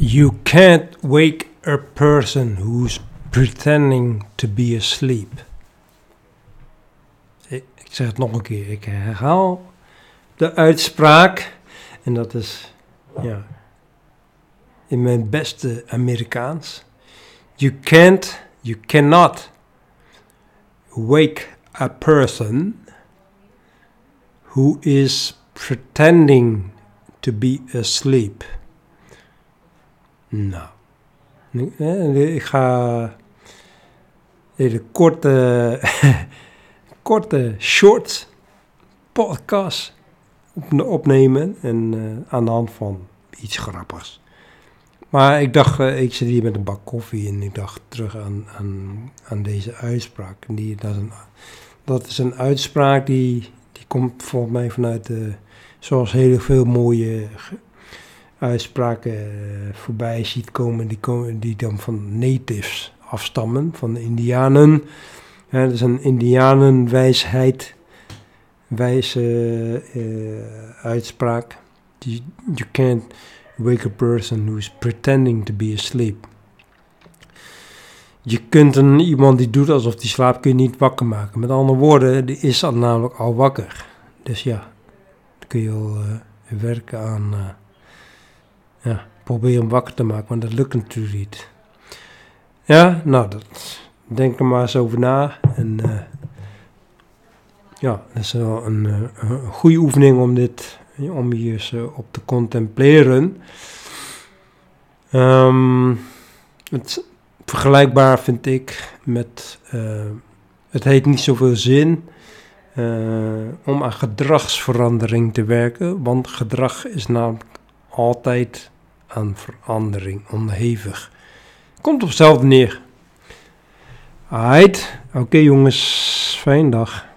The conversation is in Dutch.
You can't wake a person who's pretending to be asleep. Ik ik zeg het nog een keer. Ik herhaal de uitspraak. En dat is, ja, in mijn beste Amerikaans. You can't, you cannot wake a person who is pretending to be asleep. Nou, nu, eh, ik ga hele korte, korte, short podcast op- opnemen en eh, aan de hand van iets grappigs. Maar ik dacht, eh, ik zit hier met een bak koffie en ik dacht terug aan, aan, aan deze uitspraak. Die, dat, is een, dat is een uitspraak die, die komt volgens mij vanuit de, zoals heel veel mooie uitspraken eh, voorbij ziet komen, die, komen, die dan van natives afstammen, van de indianen. Dat is een indianenwijsheid, wijze eh, uitspraak. Die, you can't wake a person who is pretending to be asleep. Je kunt een, iemand die doet alsof die slaapt, kun je niet wakker maken. Met andere woorden, die is al namelijk al wakker. Dus ja, dan kun je al eh, werken aan... ja, probeer hem wakker te maken, maar dat lukt natuurlijk niet. Ja, nou, dat, denk er maar eens over na. En eh, ja, dat is wel een, eh, een goede oefening om dit, om hier eens eh, op te contempleren. Ehm, het vergelijkbaar vind ik met, het heeft niet zoveel zin om aan gedragsverandering te werken, want gedrag is namelijk altijd aan verandering onderhevig. Komt op hetzelfde neer. Alright, oké jongens, fijne dag.